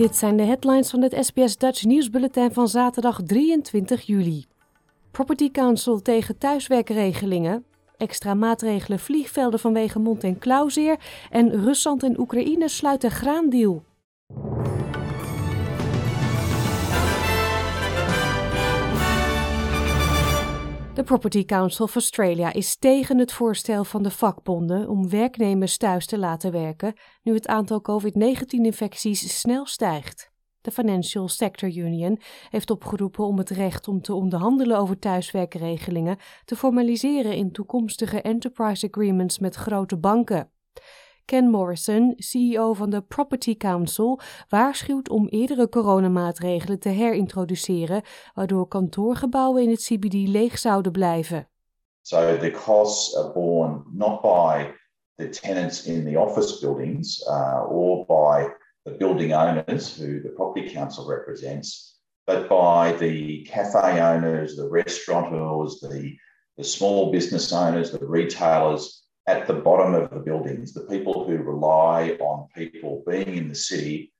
Dit zijn de headlines van het SBS Dutch nieuwsbulletin van zaterdag 23 juli. Property Council tegen thuiswerkregelingen. Extra maatregelen vliegvelden vanwege mond- en klauwzeer. En Rusland en Oekraïne sluiten graandeal. De Property Council of Australia is tegen het voorstel van de vakbonden om werknemers thuis te laten werken nu het aantal COVID-19-infecties snel stijgt. De Financial Sector Union heeft opgeroepen om het recht om te onderhandelen over thuiswerkregelingen te formaliseren in toekomstige enterprise agreements met grote banken. Ken Morrison, CEO van de Property Council, waarschuwt om eerdere coronamaatregelen te herintroduceren, waardoor kantoorgebouwen in het CBD leeg zouden blijven. So the costs are borne not by the tenants in the office buildings uh, or by the building owners who the Property Council represents, but by the cafe owners, the restaurateurs, the, the small business owners, the retailers at the bottom of the buildings, the people who rely on people being in the city.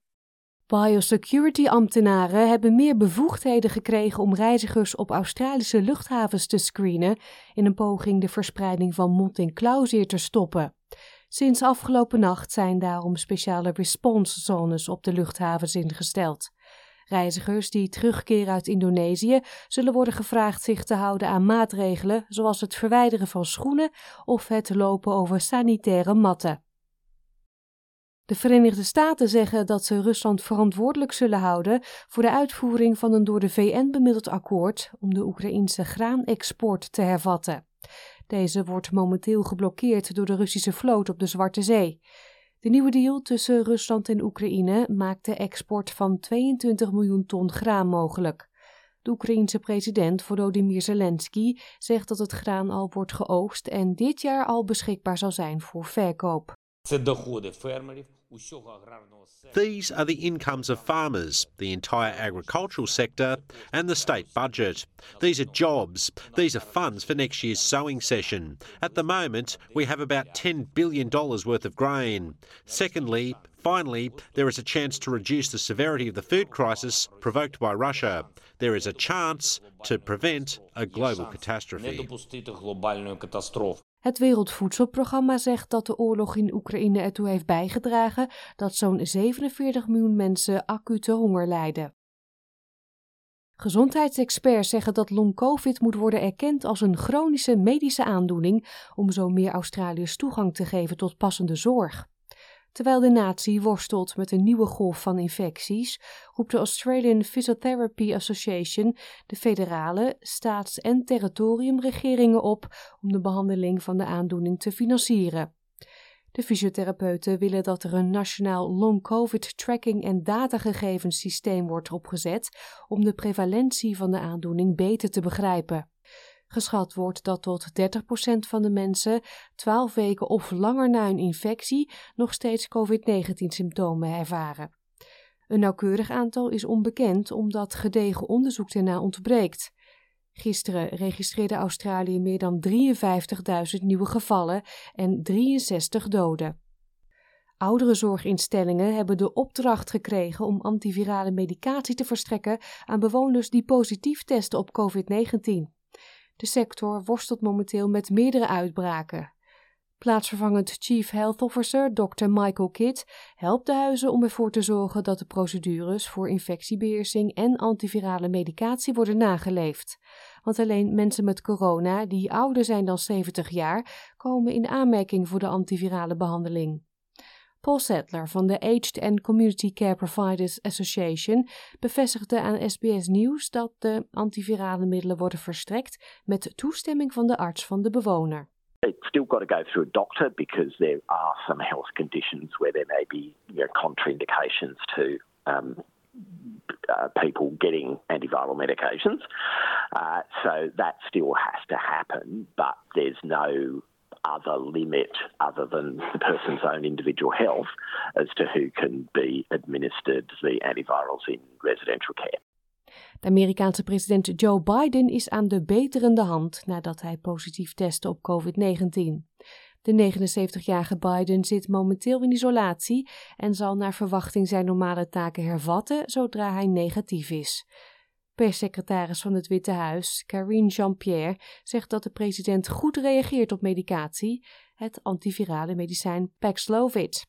Biosecurity-ambtenaren hebben meer bevoegdheden gekregen om reizigers op Australische luchthavens te screenen in een poging de verspreiding van mond- en klauwzeer te stoppen. Sinds afgelopen nacht zijn daarom speciale response zones op de luchthavens ingesteld. Reizigers die terugkeren uit Indonesië zullen worden gevraagd zich te houden aan maatregelen zoals het verwijderen van schoenen of het lopen over sanitaire matten. De Verenigde Staten zeggen dat ze Rusland verantwoordelijk zullen houden voor de uitvoering van een door de VN bemiddeld akkoord om de Oekraïnse graanexport te hervatten. Deze wordt momenteel geblokkeerd door de Russische vloot op de Zwarte Zee. De nieuwe deal tussen Rusland en Oekraïne maakt de export van 22 miljoen ton graan mogelijk. De Oekraïense president Volodymyr Zelensky zegt dat het graan al wordt geoogst en dit jaar al beschikbaar zal zijn voor verkoop. These are the incomes of farmers, the entire agricultural sector, and the state budget. These are jobs. These are funds for next year's sowing session. At the moment, we have about $10 billion worth of grain. Secondly, Finally, there is a chance to reduce the severity of the food crisis provoked by Russia. There is a chance to prevent a global catastrophe. Het Wereldvoedselprogramma zegt dat de oorlog in Oekraïne ertoe heeft bijgedragen dat zo'n 47 miljoen mensen acute honger lijden. Gezondheidsexperts zeggen dat long-covid moet worden erkend als een chronische medische aandoening om zo meer Australiërs toegang te geven tot passende zorg. Terwijl de natie worstelt met een nieuwe golf van infecties, roept de Australian Physiotherapy Association de federale, staats- en territoriumregeringen op om de behandeling van de aandoening te financieren. De fysiotherapeuten willen dat er een nationaal long-covid tracking en datagegevenssysteem wordt opgezet om de prevalentie van de aandoening beter te begrijpen. Geschat wordt dat tot 30% van de mensen 12 weken of langer na een infectie nog steeds COVID-19-symptomen ervaren. Een nauwkeurig aantal is onbekend omdat gedegen onderzoek ernaar ontbreekt. Gisteren registreerde Australië meer dan 53.000 nieuwe gevallen en 63 doden. Oudere zorginstellingen hebben de opdracht gekregen om antivirale medicatie te verstrekken aan bewoners die positief testen op COVID-19. De sector worstelt momenteel met meerdere uitbraken. Plaatsvervangend Chief Health Officer Dr. Michael Kidd helpt de huizen om ervoor te zorgen dat de procedures voor infectiebeheersing en antivirale medicatie worden nageleefd. Want alleen mensen met corona die ouder zijn dan 70 jaar komen in aanmerking voor de antivirale behandeling. Paul Settler van de Aged and Community Care Providers Association bevestigde aan SBS Nieuws dat de antivirale middelen worden verstrekt met toestemming van de arts van de bewoner. It's still got to go through a doctor because there are some health conditions where there may be you know, contraindications to um, uh, people getting antiviral medications. Uh, so that still has to happen, but there's no other limit other than the person's own individual health as to who can be administered the antivirals in residential care. De Amerikaanse president Joe Biden is aan de beterende hand nadat hij positief testte op COVID-19. De 79-jarige Biden zit momenteel in isolatie en zal naar verwachting zijn normale taken hervatten zodra hij negatief is. Perssecretaris van het Witte Huis, Karine Jean-Pierre, zegt dat de president goed reageert op medicatie, het antivirale medicijn Paxlovid.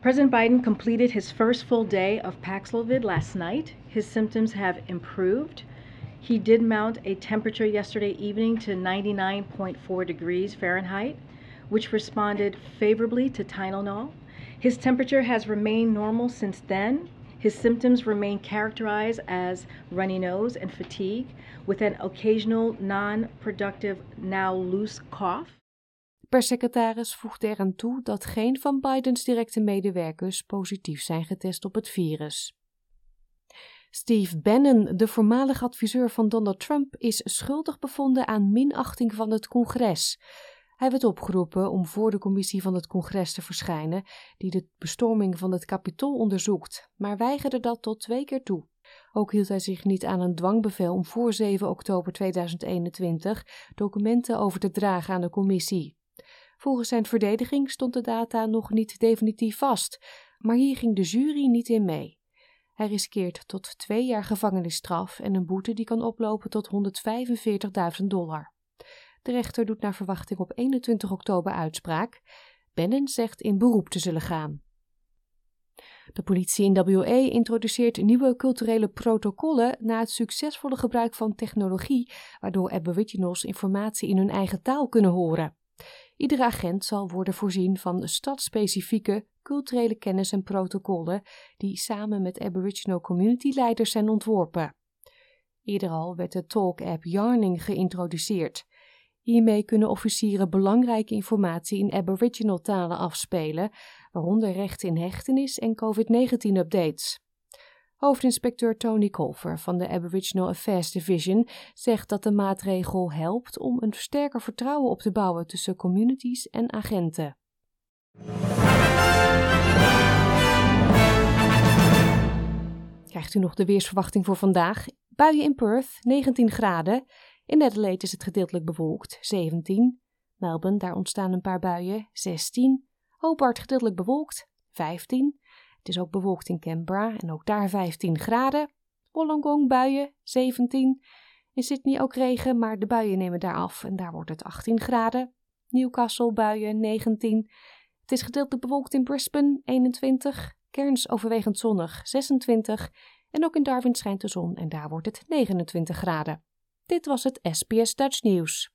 President Biden completed his first full day of Paxlovid last night. His symptoms have improved. He did mount a temperature yesterday evening to 99.4 degrees Fahrenheit, which responded favorably to Tylenol. His temperature has remained normal since then. His symptoms remain characterized as runny nose and fatigue, with an occasional non productive, now loose cough. Perssecretaris voegde eraan toe dat geen van Bidens directe medewerkers positief zijn getest op het virus. Steve Bannon, de voormalig adviseur van Donald Trump, is schuldig bevonden aan minachting van het congres. Hij werd opgeroepen om voor de commissie van het congres te verschijnen, die de bestorming van het kapitool onderzoekt, maar weigerde dat tot twee keer toe. Ook hield hij zich niet aan een dwangbevel om voor 7 oktober 2021 documenten over te dragen aan de commissie. Volgens zijn verdediging stond de data nog niet definitief vast, maar hier ging de jury niet in mee. Hij riskeert tot twee jaar gevangenisstraf en een boete die kan oplopen tot 145.000 dollar. De rechter doet naar verwachting op 21 oktober uitspraak. Bannon zegt in beroep te zullen gaan. De politie in WA introduceert nieuwe culturele protocollen na het succesvolle gebruik van technologie, waardoor Aboriginals informatie in hun eigen taal kunnen horen. Iedere agent zal worden voorzien van stadspecifieke culturele kennis en protocollen die samen met Aboriginal community leiders zijn ontworpen. Eerder al werd de Talk-app Yarning geïntroduceerd. Hiermee kunnen officieren belangrijke informatie in Aboriginal talen afspelen, waaronder rechten in hechtenis en COVID-19-updates. Hoofdinspecteur Tony Colfer van de Aboriginal Affairs Division zegt dat de maatregel helpt om een sterker vertrouwen op te bouwen tussen communities en agenten. Krijgt u nog de weersverwachting voor vandaag? Buien in Perth, 19 graden. In Adelaide is het gedeeltelijk bewolkt, 17. Melbourne, daar ontstaan een paar buien, 16. Hobart gedeeltelijk bewolkt, 15. Het is ook bewolkt in Canberra en ook daar 15 graden. Wollongong buien, 17. In Sydney ook regen, maar de buien nemen daar af en daar wordt het 18 graden. Newcastle buien, 19. Het is gedeeltelijk bewolkt in Brisbane, 21. Cairns overwegend zonnig, 26. En ook in Darwin schijnt de zon en daar wordt het 29 graden. Dit was het SBS Dutch nieuws.